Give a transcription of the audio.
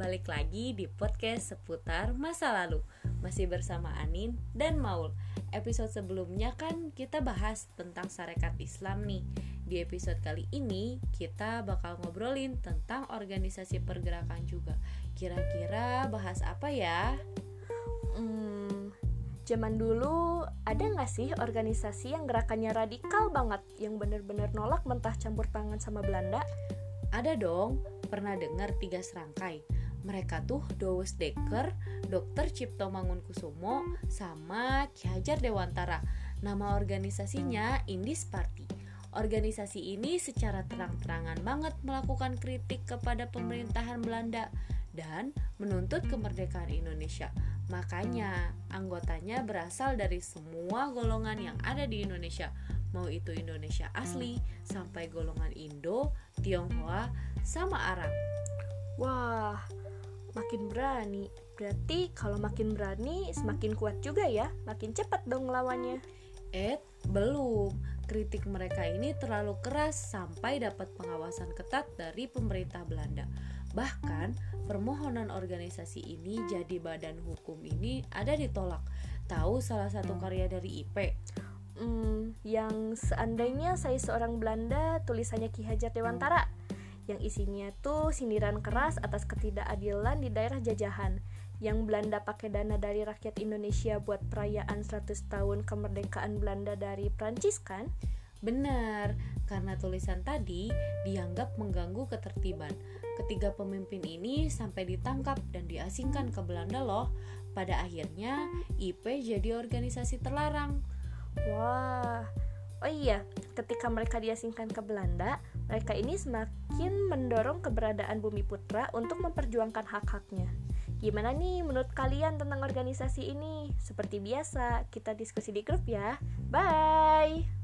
balik lagi di podcast seputar masa lalu. Masih bersama Anin dan Maul. Episode sebelumnya kan kita bahas tentang syarikat Islam nih. Di episode kali ini kita bakal ngobrolin tentang organisasi pergerakan juga. Kira-kira bahas apa ya? Hmm, zaman dulu ada nggak sih organisasi yang gerakannya radikal banget Yang bener-bener nolak mentah campur tangan sama Belanda? Ada dong, pernah dengar tiga serangkai. Mereka tuh Dowes Dekker, Dr. Cipto Mangunkusumo, sama Ki Hajar Dewantara. Nama organisasinya Indis Party. Organisasi ini secara terang-terangan banget melakukan kritik kepada pemerintahan Belanda dan menuntut kemerdekaan Indonesia. Makanya, anggotanya berasal dari semua golongan yang ada di Indonesia, mau itu Indonesia asli sampai golongan Indo, Tionghoa, sama Arab. Wah, makin berani. Berarti kalau makin berani, semakin kuat juga ya. Makin cepat dong lawannya. Eh, belum. Kritik mereka ini terlalu keras sampai dapat pengawasan ketat dari pemerintah Belanda. Bahkan, permohonan organisasi ini jadi badan hukum ini ada ditolak. Tahu salah satu karya dari IP? Hmm, yang seandainya saya seorang Belanda, tulisannya Ki Hajar Dewantara yang isinya tuh sindiran keras atas ketidakadilan di daerah jajahan yang Belanda pakai dana dari rakyat Indonesia buat perayaan 100 tahun kemerdekaan Belanda dari Prancis kan? Benar, karena tulisan tadi dianggap mengganggu ketertiban. Ketiga pemimpin ini sampai ditangkap dan diasingkan ke Belanda loh. Pada akhirnya, IP jadi organisasi terlarang. Oh iya, ketika mereka diasingkan ke Belanda, mereka ini semakin mendorong keberadaan Bumi Putra untuk memperjuangkan hak-haknya. Gimana nih menurut kalian tentang organisasi ini? Seperti biasa, kita diskusi di grup ya. Bye!